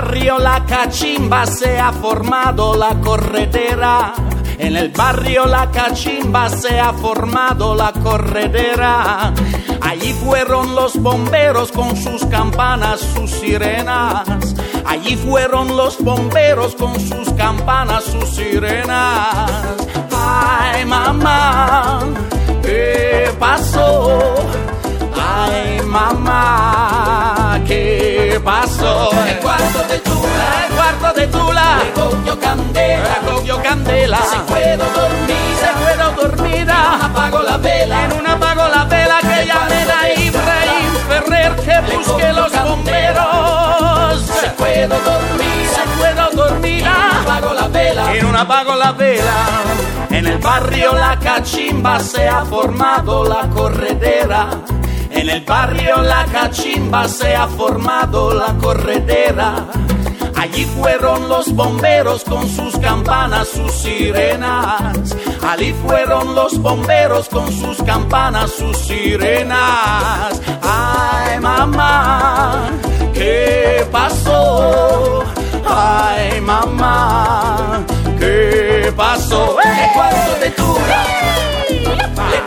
barrio La Cachimba se ha formado la corredera. En el barrio La Cachimba se ha formado la corredera. Allí fueron los bomberos con sus campanas, sus sirenas. Allí fueron los bomberos con sus campanas, sus sirenas. Ay, mamá, ¿qué pasó? Ay, mamá, ¿qué pasó? Cogió candela. cogió candela. Se quedó dormida, Se quedó dormida. apagó la vela. En una apagó la vela que llame a Ibrahim Ferrer que busque los bomberos. Se quedó dormida, Se quedó dormida. apagó la vela. En un apago la vela. En el barrio La Cachimba se ha formado la corredera. En el barrio La Cachimba se ha formado la corredera. Allí fueron los bomberos con sus campanas, sus sirenas. Allí fueron los bomberos con sus campanas, sus sirenas. Ay, mamá, ¿qué pasó? Ay, mamá, ¿qué pasó? El cuarto de Tula, le